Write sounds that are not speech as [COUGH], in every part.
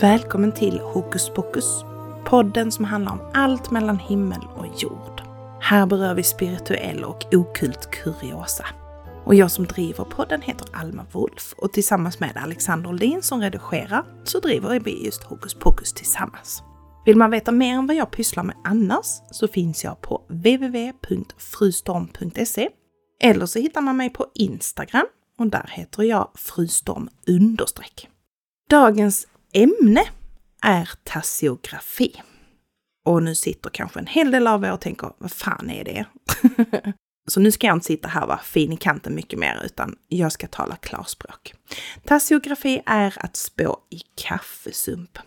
Välkommen till Hokus Pokus, podden som handlar om allt mellan himmel och jord. Här berör vi spirituell och okult kuriosa. Och jag som driver podden heter Alma Wolf och tillsammans med Alexander Oldin som redigerar så driver vi just Hokus Pokus tillsammans. Vill man veta mer om vad jag pysslar med annars så finns jag på www.frustorm.se eller så hittar man mig på Instagram och där heter jag frustorm understreck. Dagens ämne är tassiografi. Och nu sitter kanske en hel del av er och tänker, vad fan är det? [LAUGHS] Så nu ska jag inte sitta här och vara fin i kanten mycket mer, utan jag ska tala klarspråk. Tassiografi är att spå i kaffesump.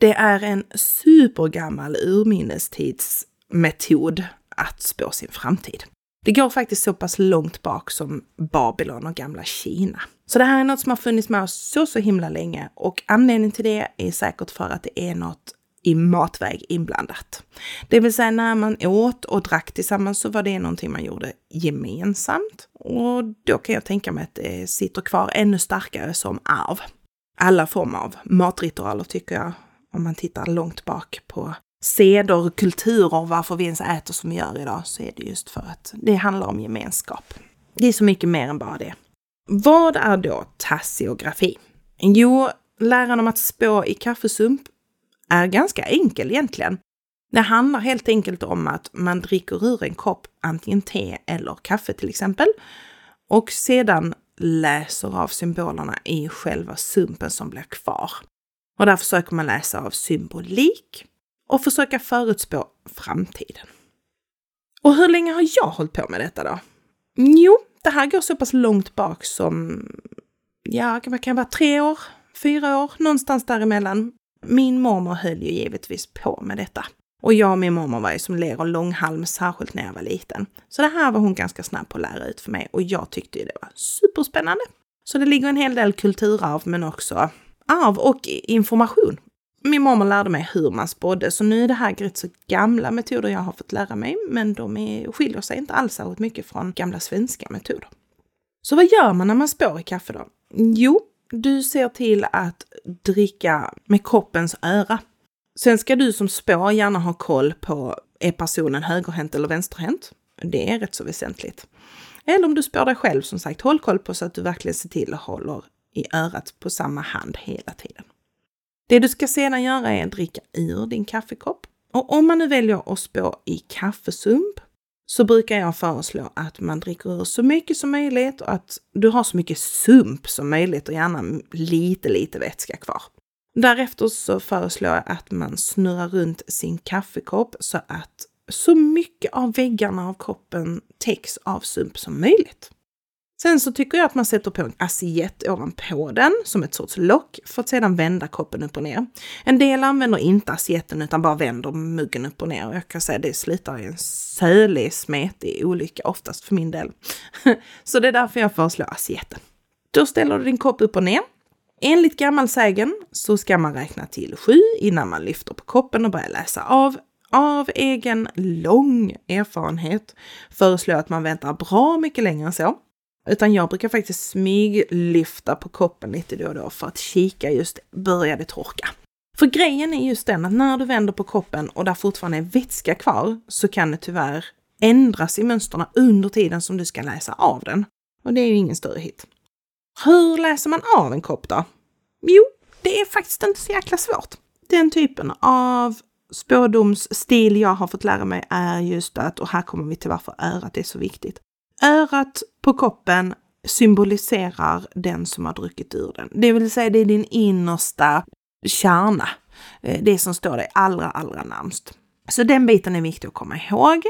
Det är en supergammal urminnestidsmetod att spå sin framtid. Det går faktiskt så pass långt bak som Babylon och gamla Kina. Så det här är något som har funnits med oss så, så himla länge och anledningen till det är säkert för att det är något i matväg inblandat. Det vill säga när man åt och drack tillsammans så var det någonting man gjorde gemensamt. Och då kan jag tänka mig att det sitter kvar ännu starkare som arv. Alla former av matritualer tycker jag, om man tittar långt bak på seder, och kulturer, varför vi ens äter som vi gör idag, så är det just för att det handlar om gemenskap. Det är så mycket mer än bara det. Vad är då tassiografi? Jo, läran om att spå i kaffesump är ganska enkel egentligen. Det handlar helt enkelt om att man dricker ur en kopp antingen te eller kaffe till exempel och sedan läser av symbolerna i själva sumpen som blir kvar. Och där försöker man läsa av symbolik och försöka förutspå framtiden. Och hur länge har jag hållit på med detta då? Jo, det här går så pass långt bak som, ja, vad kan det vara, tre år, fyra år, någonstans däremellan. Min mormor höll ju givetvis på med detta. Och jag och min mormor var ju som ler och långhalm, särskilt när jag var liten. Så det här var hon ganska snabb på att lära ut för mig och jag tyckte ju det var superspännande. Så det ligger en hel del kulturarv men också arv och information min mormor lärde mig hur man spådde, så nu är det här rätt så gamla metoder jag har fått lära mig, men de är, skiljer sig inte alls särskilt mycket från gamla svenska metoder. Så vad gör man när man spår i kaffe då? Jo, du ser till att dricka med kroppens öra. Sen ska du som spår gärna ha koll på är personen högerhänt eller vänsterhänt? Det är rätt så väsentligt. Eller om du spår dig själv, som sagt, håll koll på så att du verkligen ser till att hålla i örat på samma hand hela tiden. Det du ska sedan göra är att dricka ur din kaffekopp. Och om man nu väljer att spå i kaffesump så brukar jag föreslå att man dricker ur så mycket som möjligt och att du har så mycket sump som möjligt och gärna lite, lite vätska kvar. Därefter så föreslår jag att man snurrar runt sin kaffekopp så att så mycket av väggarna av koppen täcks av sump som möjligt. Sen så tycker jag att man sätter på en assiett ovanpå den som ett sorts lock för att sedan vända koppen upp och ner. En del använder inte assietten utan bara vänder muggen upp och ner och jag kan säga att det slutar i en sölig, smetig olycka oftast för min del. [LAUGHS] så det är därför jag föreslår assietten. Då ställer du din kopp upp och ner. Enligt gammal sägen så ska man räkna till sju innan man lyfter på koppen och börjar läsa av. Av egen lång erfarenhet föreslår jag att man väntar bra mycket längre än så. Utan jag brukar faktiskt smyglyfta på koppen lite då och då för att kika just, börjar det torka? För grejen är just den att när du vänder på koppen och där fortfarande är vätska kvar så kan det tyvärr ändras i mönstren under tiden som du ska läsa av den. Och det är ju ingen större hit. Hur läser man av en kopp då? Jo, det är faktiskt inte så jäkla svårt. Den typen av spådomsstil jag har fått lära mig är just att, och här kommer vi till varför örat är så viktigt, Örat på koppen symboliserar den som har druckit ur den. Det vill säga det är din innersta kärna. Eh, det som står dig allra, allra närmst. Så den biten är viktig att komma ihåg.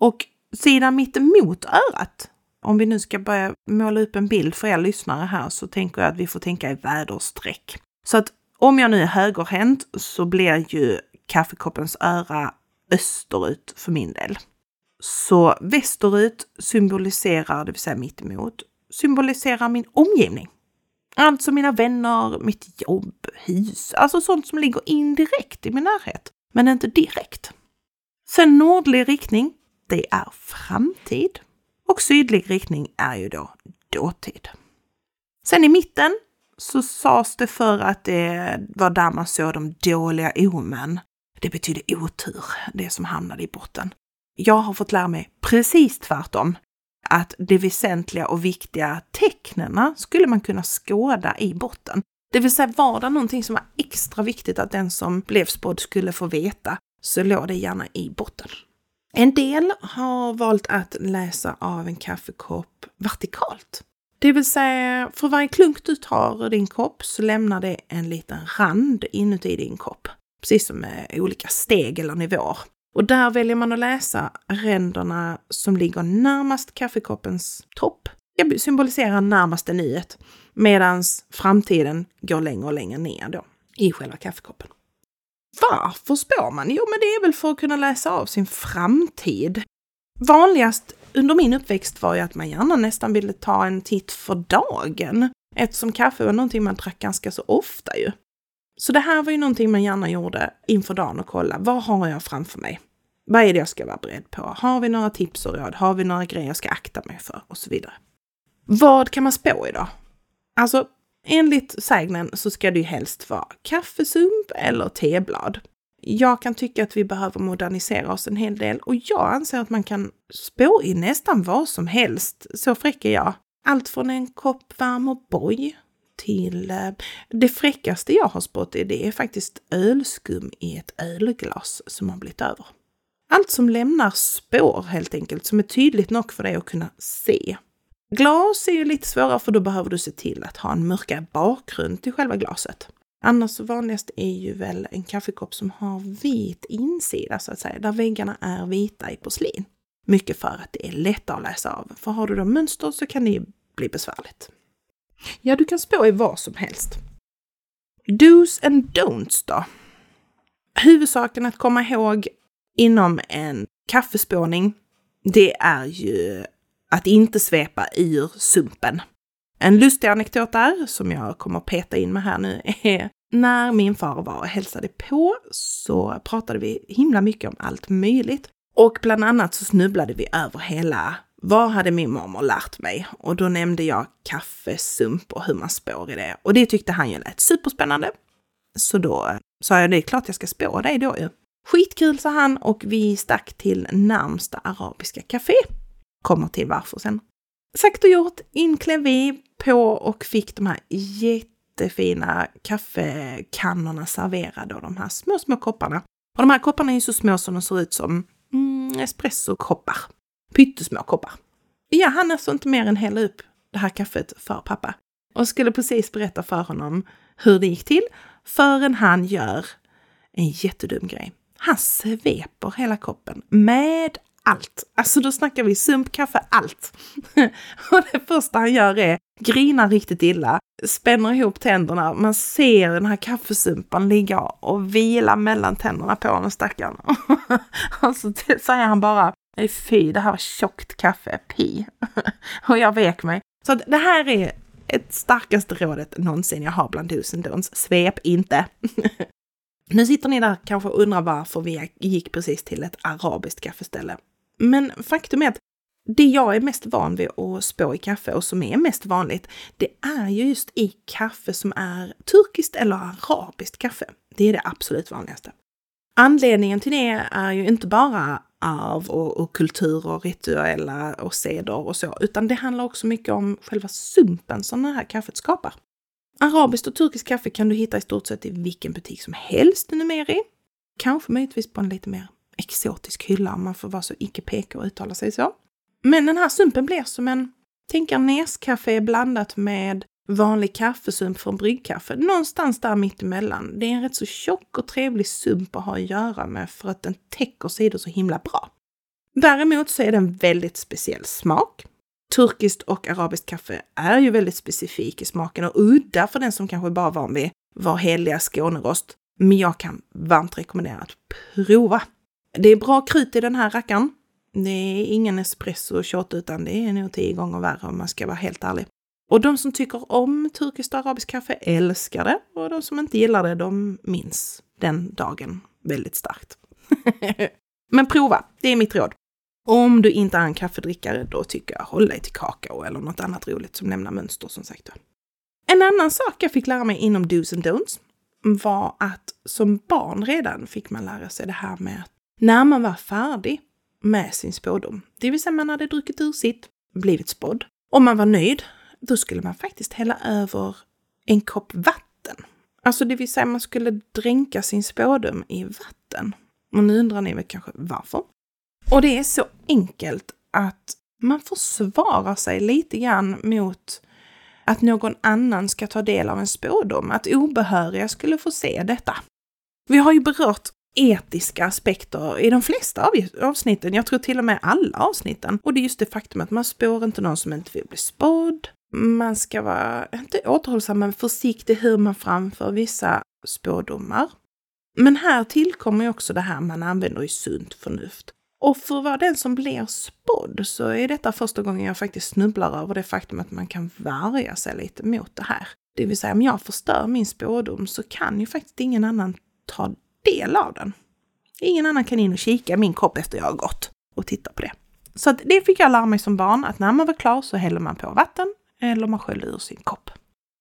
Och sidan mitt emot örat, om vi nu ska börja måla upp en bild för er lyssnare här så tänker jag att vi får tänka i väderstreck. Så att om jag nu är högerhänt så blir ju kaffekoppens öra österut för min del. Så västerut symboliserar, det vill säga mittemot, symboliserar min omgivning. Alltså mina vänner, mitt jobb, hus, alltså sånt som ligger indirekt i min närhet, men inte direkt. Sen nordlig riktning, det är framtid. Och sydlig riktning är ju då dåtid. Sen i mitten så sades det för att det var där man såg de dåliga omen. Det betyder otur, det som hamnade i botten. Jag har fått lära mig precis tvärtom. Att de väsentliga och viktiga tecknena skulle man kunna skåda i botten. Det vill säga var det någonting som var extra viktigt att den som blev spådd skulle få veta, så låg det gärna i botten. En del har valt att läsa av en kaffekopp vertikalt. Det vill säga, för varje klunk du tar ur din kopp så lämnar det en liten rand inuti din kopp. Precis som med olika steg eller nivåer. Och där väljer man att läsa ränderna som ligger närmast kaffekoppens topp. Det symboliserar närmaste nyet, medan framtiden går längre och längre ner då i själva kaffekoppen. Varför spår man? Jo, men det är väl för att kunna läsa av sin framtid. Vanligast under min uppväxt var ju att man gärna nästan ville ta en titt för dagen, eftersom kaffe var någonting man drack ganska så ofta ju. Så det här var ju någonting man gärna gjorde inför dagen och kolla, vad har jag framför mig? Vad är det jag ska vara beredd på? Har vi några tips och råd? Har vi några grejer jag ska akta mig för? Och så vidare. Vad kan man spå idag? Alltså, enligt sägnen så ska det ju helst vara kaffesump eller teblad. Jag kan tycka att vi behöver modernisera oss en hel del och jag anser att man kan spå i nästan vad som helst. Så fräck är jag. Allt från en kopp varm O'boy till eh, det fräckaste jag har spått i det är faktiskt ölskum i ett ölglas som har blivit över. Allt som lämnar spår helt enkelt, som är tydligt nog för dig att kunna se. Glas är ju lite svårare för då behöver du se till att ha en mörkare bakgrund till själva glaset. Annars vanligast är ju väl en kaffekopp som har vit insida så att säga, där väggarna är vita i porslin. Mycket för att det är lättare att läsa av. För har du då mönster så kan det ju bli besvärligt. Ja, du kan spå i vad som helst. Do's and don'ts då? Huvudsaken att komma ihåg inom en kaffespåning, det är ju att inte svepa ur sumpen. En lustig anekdot där, som jag kommer att peta in med här nu, är när min far var och hälsade på så pratade vi himla mycket om allt möjligt. Och bland annat så snubblade vi över hela vad hade min mormor lärt mig? Och då nämnde jag kaffesump och hur man spår i det. Och det tyckte han ju lät superspännande. Så då sa jag, det är klart jag ska spå dig då ju. Skitkul, sa han och vi stack till närmsta arabiska café. Kommer till varför sen. Sagt och gjort, in klev vi på och fick de här jättefina kaffekannorna serverade och de här små, små kopparna. Och de här kopparna är ju så små som de ser ut som mm, espressokoppar. Pyttesmå koppar. Jag hann alltså inte mer än hälla upp det här kaffet för pappa och skulle precis berätta för honom hur det gick till förrän han gör en jättedum grej. Han sveper hela koppen med allt. Alltså då snackar vi sumpkaffe, allt. [LAUGHS] och det första han gör är grinar riktigt illa, spänner ihop tänderna. Man ser den här kaffesumpan ligga och vila mellan tänderna på honom stackaren. [LAUGHS] och så säger han bara Nej, Fy, det här var tjockt kaffe, pi. [LAUGHS] och jag vek mig. Så det här är ett starkaste rådet någonsin jag har bland dos and don'ts. Svep inte. [LAUGHS] nu sitter ni där kanske och undrar varför vi gick precis till ett arabiskt kaffeställe. Men faktum är att det jag är mest van vid att spå i kaffe och som är mest vanligt, det är ju just i kaffe som är turkiskt eller arabiskt kaffe. Det är det absolut vanligaste. Anledningen till det är ju inte bara arv och, och kultur och rituella och seder och så, utan det handlar också mycket om själva sumpen som det här kaffet skapar. Arabiskt och turkiskt kaffe kan du hitta i stort sett i vilken butik som helst numera i. Kanske möjligtvis på en lite mer exotisk hylla om man får vara så icke PK och uttala sig så. Men den här sumpen blir som en, tänk er Neskaffe blandat med vanlig kaffesump från bryggkaffe. Någonstans där mittemellan. Det är en rätt så tjock och trevlig sump att ha att göra med för att den täcker sidor så himla bra. Däremot så är det en väldigt speciell smak. Turkiskt och arabiskt kaffe är ju väldigt specifik i smaken och udda för den som kanske bara är van vid vår heliga Skånerost. Men jag kan varmt rekommendera att prova. Det är bra krut i den här rackaren. Det är ingen espresso shot utan det är nog tio gånger värre om man ska vara helt ärlig. Och de som tycker om turkiskt och arabiskt kaffe älskar det och de som inte gillar det, de minns den dagen väldigt starkt. [LAUGHS] Men prova, det är mitt råd. Om du inte är en kaffedrickare, då tycker jag håll dig till kakao eller något annat roligt som lämnar mönster som sagt. En annan sak jag fick lära mig inom dos and don'ts var att som barn redan fick man lära sig det här med att när man var färdig med sin spådom, det vill säga man hade druckit ur sitt, blivit spådd, och man var nöjd, då skulle man faktiskt hälla över en kopp vatten. Alltså det vill säga man skulle dränka sin spådom i vatten. Och nu undrar ni väl kanske varför? Och det är så enkelt att man försvarar sig lite grann mot att någon annan ska ta del av en spådom, att obehöriga skulle få se detta. Vi har ju berört etiska aspekter i de flesta av avsnitten, jag tror till och med alla avsnitten. Och det är just det faktum att man spår inte någon som inte vill bli spådd. Man ska vara, inte återhållsam, men försiktig hur man framför vissa spådomar. Men här tillkommer ju också det här man använder i sunt förnuft. Och för att vara den som blir spådd så är detta första gången jag faktiskt snubblar över det faktum att man kan värja sig lite mot det här. Det vill säga om jag förstör min spådom så kan ju faktiskt ingen annan ta del av den. Ingen annan kan in och kika min kopp efter jag har gått och titta på det. Så det fick jag lära mig som barn att när man var klar så häller man på vatten eller man sköljde ur sin kopp.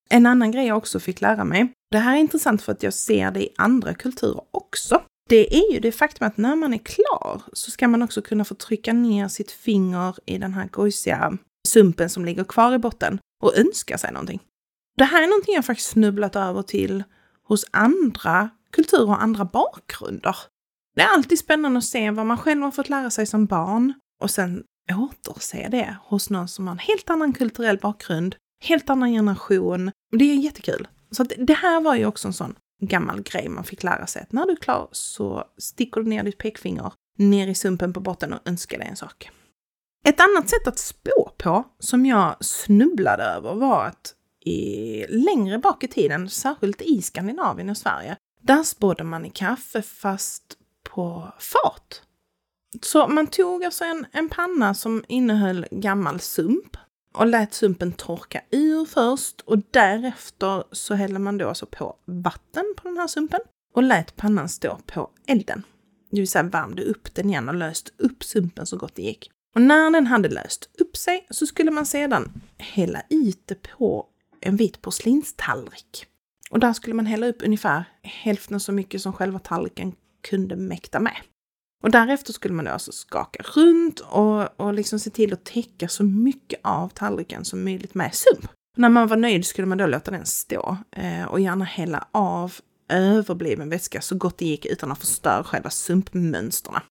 En annan grej jag också fick lära mig, det här är intressant för att jag ser det i andra kulturer också. Det är ju det faktum att när man är klar så ska man också kunna få trycka ner sitt finger i den här gojsiga sumpen som ligger kvar i botten och önska sig någonting. Det här är någonting jag faktiskt snubblat över till hos andra kulturer och andra bakgrunder. Det är alltid spännande att se vad man själv har fått lära sig som barn och sen återse det hos någon som har en helt annan kulturell bakgrund, helt annan generation. Det är jättekul. Så det här var ju också en sån gammal grej man fick lära sig att när du är klar så sticker du ner ditt pekfinger ner i sumpen på botten och önskar dig en sak. Ett annat sätt att spå på som jag snubblade över var att i, längre bak i tiden, särskilt i Skandinavien och Sverige, där spådde man i kaffe fast på fat. Så man tog alltså en, en panna som innehöll gammal sump och lät sumpen torka ur först och därefter så hällde man då alltså på vatten på den här sumpen och lät pannan stå på elden. Det vill säga värmde upp den igen och löste upp sumpen så gott det gick. Och när den hade löst upp sig så skulle man sedan hälla ut det på en vit porslinstallrik. Och där skulle man hälla upp ungefär hälften så mycket som själva tallriken kunde mäkta med. Och därefter skulle man då alltså skaka runt och, och liksom se till att täcka så mycket av tallriken som möjligt med sump. När man var nöjd skulle man då låta den stå eh, och gärna hälla av överbliven vätska så gott det gick utan att förstöra själva sumpmönsterna.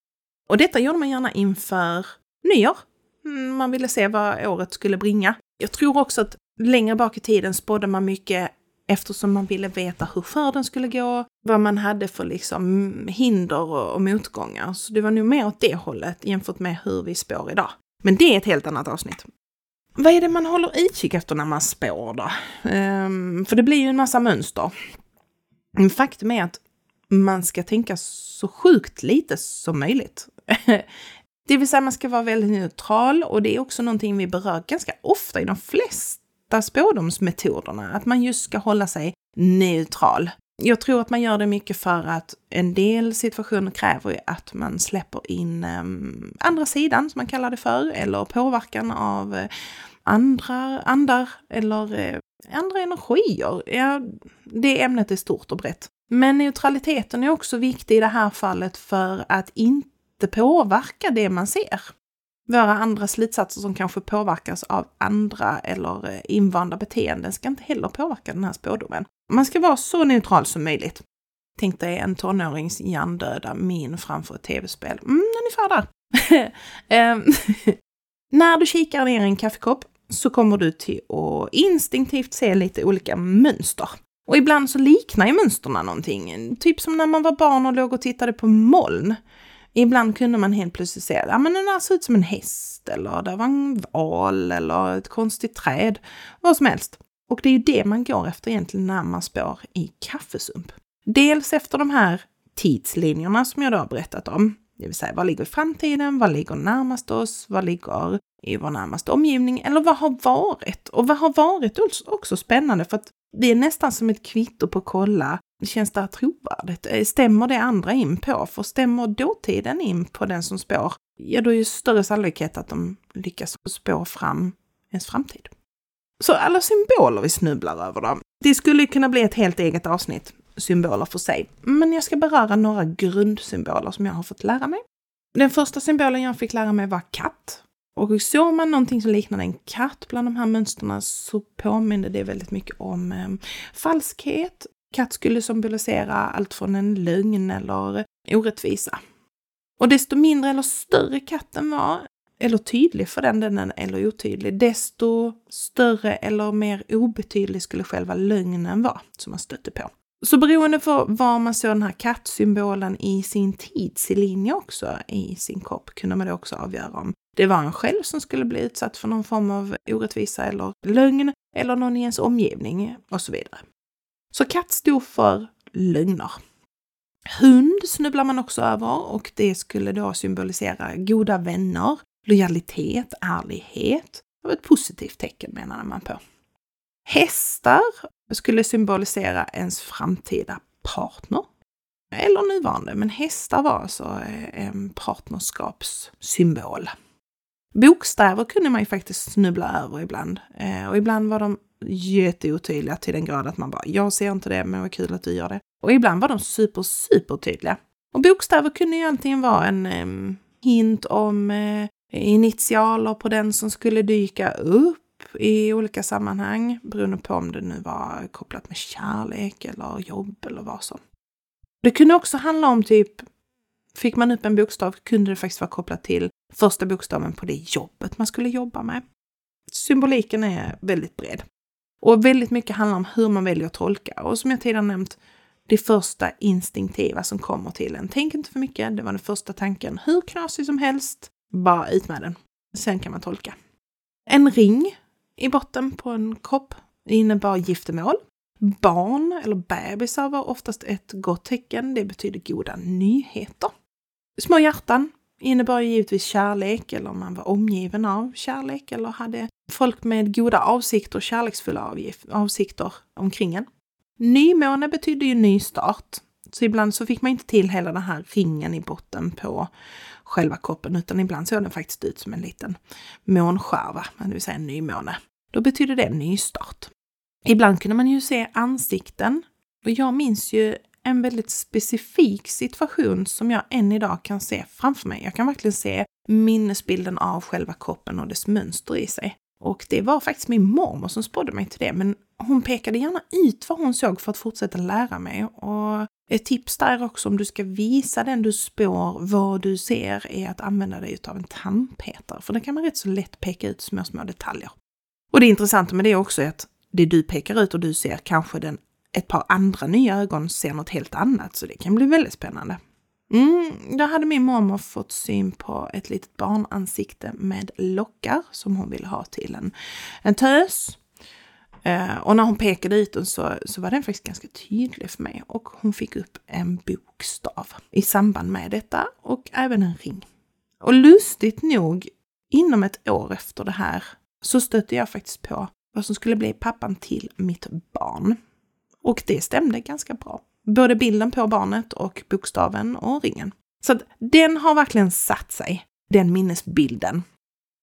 Och detta gjorde man gärna inför nyår. Mm, man ville se vad året skulle bringa. Jag tror också att längre bak i tiden spådde man mycket eftersom man ville veta hur skörden skulle gå, vad man hade för liksom hinder och, och motgångar. Så det var nog mer åt det hållet jämfört med hur vi spår idag. Men det är ett helt annat avsnitt. Vad är det man håller utkik efter när man spår då? Um, för det blir ju en massa mönster. Faktum är att man ska tänka så sjukt lite som möjligt. [LAUGHS] det vill säga man ska vara väldigt neutral och det är också någonting vi berör ganska ofta i de flesta rätta spådomsmetoderna, att man just ska hålla sig neutral. Jag tror att man gör det mycket för att en del situationer kräver ju att man släpper in um, andra sidan, som man kallar det för, eller påverkan av uh, andra andar eller uh, andra energier. Ja, det ämnet är stort och brett. Men neutraliteten är också viktig i det här fallet för att inte påverka det man ser våra andra slutsatser som kanske påverkas av andra eller eh, invanda beteenden ska inte heller påverka den här spådomen. Man ska vara så neutral som möjligt. Tänk dig en tonårings hjärndöda min framför ett tv-spel. Mm, ungefär där. [LAUGHS] Ehm, [LAUGHS] när du kikar ner i en kaffekopp så kommer du till att instinktivt se lite olika mönster. Och ibland så liknar ju mönsterna någonting. Typ som när man var barn och låg och tittade på moln. Ibland kunde man helt plötsligt se att ja, den där såg ut som en häst eller det var en val eller ett konstigt träd. Vad som helst. Och det är ju det man går efter egentligen när man spår i kaffesump. Dels efter de här tidslinjerna som jag då har berättat om. Det vill säga, vad ligger i framtiden? Vad ligger närmast oss? Vad ligger i vår närmaste omgivning? Eller vad har varit? Och vad har varit också spännande för att det är nästan som ett kvitto på att kolla Känns det här trovärdigt? Eh, stämmer det andra in på? För stämmer dåtiden in på den som spår, ja då är ju större sannolikhet att de lyckas spå fram ens framtid. Så alla symboler vi snubblar över då. Det skulle kunna bli ett helt eget avsnitt, symboler för sig. Men jag ska beröra några grundsymboler som jag har fått lära mig. Den första symbolen jag fick lära mig var katt. Och såg man någonting som liknade en katt bland de här mönstren så påminner det väldigt mycket om eh, falskhet. Katt skulle symbolisera allt från en lögn eller orättvisa. Och desto mindre eller större katten var, eller tydlig för den delen, eller otydlig, desto större eller mer obetydlig skulle själva lögnen vara som man stötte på. Så beroende på var man såg den här kattsymbolen i sin tidslinje också i sin kropp kunde man då också avgöra om det var en själv som skulle bli utsatt för någon form av orättvisa eller lögn eller någon i ens omgivning och så vidare. Så katt stod för lögner. Hund snubblar man också över och det skulle då symbolisera goda vänner, lojalitet, ärlighet och ett positivt tecken menade man på. Hästar skulle symbolisera ens framtida partner. Eller nuvarande, men hästar var alltså eh, en partnerskapssymbol. Bokstäver kunde man ju faktiskt snubbla över ibland. Eh, och ibland var de jätteotydliga till den grad att man bara, jag ser inte det, men vad kul att du gör det. Och ibland var de super, super tydliga. Och bokstäver kunde ju antingen vara en eh, hint om eh, initialer på den som skulle dyka upp i olika sammanhang, beroende på om det nu var kopplat med kärlek eller jobb eller vad som. Det kunde också handla om typ, fick man upp en bokstav kunde det faktiskt vara kopplat till första bokstaven på det jobbet man skulle jobba med. Symboliken är väldigt bred. Och väldigt mycket handlar om hur man väljer att tolka. Och som jag tidigare nämnt, det första instinktiva som kommer till en. Tänk inte för mycket, det var den första tanken. Hur knasig som helst, bara ut med den. Sen kan man tolka. En ring i botten på en kropp innebar giftermål. Barn eller bebisar var oftast ett gott tecken. Det betyder goda nyheter. Små hjärtan innebar givetvis kärlek eller om man var omgiven av kärlek eller hade folk med goda avsikter och kärleksfulla avsikter omkring en. Nymåne betydde ju ny-start. Så ibland så fick man inte till hela den här ringen i botten på själva kroppen utan ibland såg den faktiskt ut som en liten månskärva, det vill säga en nymåne. Då betyder det nystart. Ibland kunde man ju se ansikten och jag minns ju en väldigt specifik situation som jag än idag kan se framför mig. Jag kan verkligen se minnesbilden av själva kroppen och dess mönster i sig. Och det var faktiskt min mormor som spådde mig till det, men hon pekade gärna ut vad hon såg för att fortsätta lära mig. Och ett tips där också om du ska visa den du spår vad du ser är att använda dig av en tandpetare, för det kan man rätt så lätt peka ut små, små detaljer. Och det intressanta med det också är att det du pekar ut och du ser kanske den ett par andra nya ögon ser något helt annat, så det kan bli väldigt spännande. Mm, då hade min mormor fått syn på ett litet barnansikte med lockar som hon ville ha till en, en tös. Eh, och när hon pekade ut den så, så var den faktiskt ganska tydlig för mig och hon fick upp en bokstav i samband med detta och även en ring. Och lustigt nog, inom ett år efter det här så stötte jag faktiskt på vad som skulle bli pappan till mitt barn. Och det stämde ganska bra. Både bilden på barnet och bokstaven och ringen. Så att den har verkligen satt sig, den minnesbilden.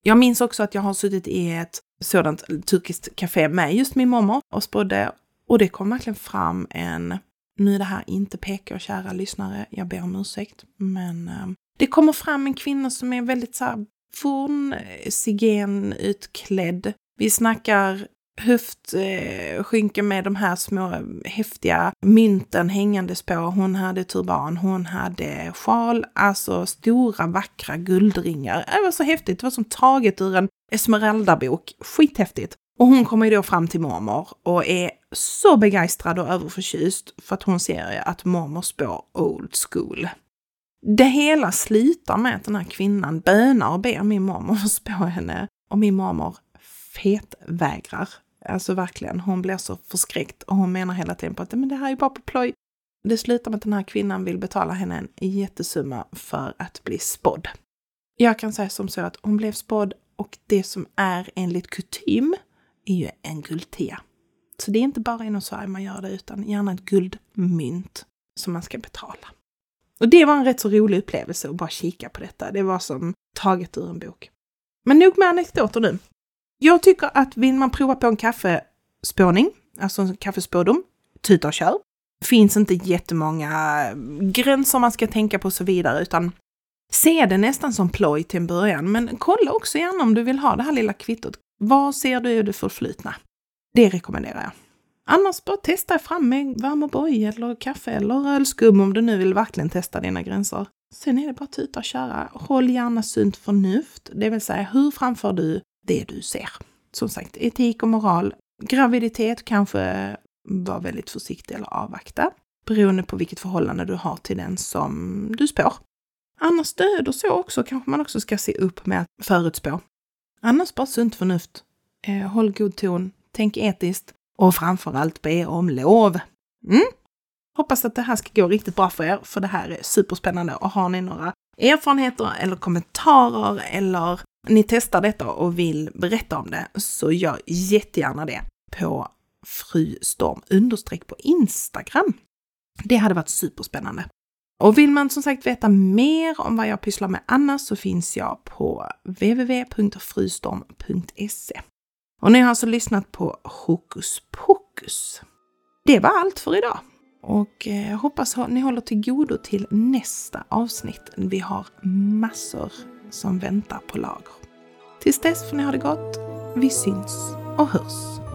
Jag minns också att jag har suttit i ett sådant turkiskt café med just min mormor och spådde och det kom verkligen fram en, nu är det här inte PK, kära lyssnare, jag ber om ursäkt, men eh, det kommer fram en kvinna som är väldigt så här forn eh, utklädd. Vi snackar höftskynke med de här små häftiga mynten hängandes på. Hon hade turban, hon hade sjal, alltså stora vackra guldringar. Det var så häftigt, det var som taget ur en Esmeralda-bok. Skithäftigt! Och hon kommer ju då fram till mormor och är så begeistrad och överförtjust för att hon ser att mormor spår old school. Det hela slutar med att den här kvinnan bönar och ber min mormor [LAUGHS] spå henne och min mormor fetvägrar. Alltså verkligen, hon blir så förskräckt och hon menar hela tiden på att men det här är bara på ploj. Det slutar med att den här kvinnan vill betala henne en jättesumma för att bli spådd. Jag kan säga som så att hon blev spådd och det som är enligt kutym är ju en guldtia. Så det är inte bara inom Sverige man gör det utan gärna ett guldmynt som man ska betala. Och det var en rätt så rolig upplevelse att bara kika på detta. Det var som taget ur en bok. Men nog med anekdoter nu. Jag tycker att vill man prova på en kaffespåning, alltså en kaffespådom, tuta och kör. Finns inte jättemånga gränser man ska tänka på och så vidare, utan se det nästan som ploj till en början. Men kolla också gärna om du vill ha det här lilla kvittot. Vad ser du i det förflutna? Det rekommenderar jag. Annars bara testa dig fram med varm O'boy eller kaffe eller ölskum om du nu vill verkligen testa dina gränser. Sen är det bara att tuta och köra. Håll gärna sunt förnuft, det vill säga hur framför du det du ser? Som sagt, etik och moral. Graviditet kanske var väldigt försiktig eller avvakta beroende på vilket förhållande du har till den som du spår. Annars död och så också kanske man också ska se upp med att förutspå. Annars bara sunt förnuft. Eh, håll god ton, tänk etiskt och framförallt be om lov. Mm? Hoppas att det här ska gå riktigt bra för er, för det här är superspännande. Och har ni några erfarenheter eller kommentarer eller ni testar detta och vill berätta om det så gör jättegärna det på frustorm understreck på Instagram. Det hade varit superspännande. Och vill man som sagt veta mer om vad jag pysslar med annars så finns jag på www.frustorm.se. Och ni har alltså lyssnat på Hokus Pokus. Det var allt för idag. Och jag hoppas ni håller till godo till nästa avsnitt. Vi har massor som väntar på lager. Tills dess får ni ha det gott. Vi syns och hörs.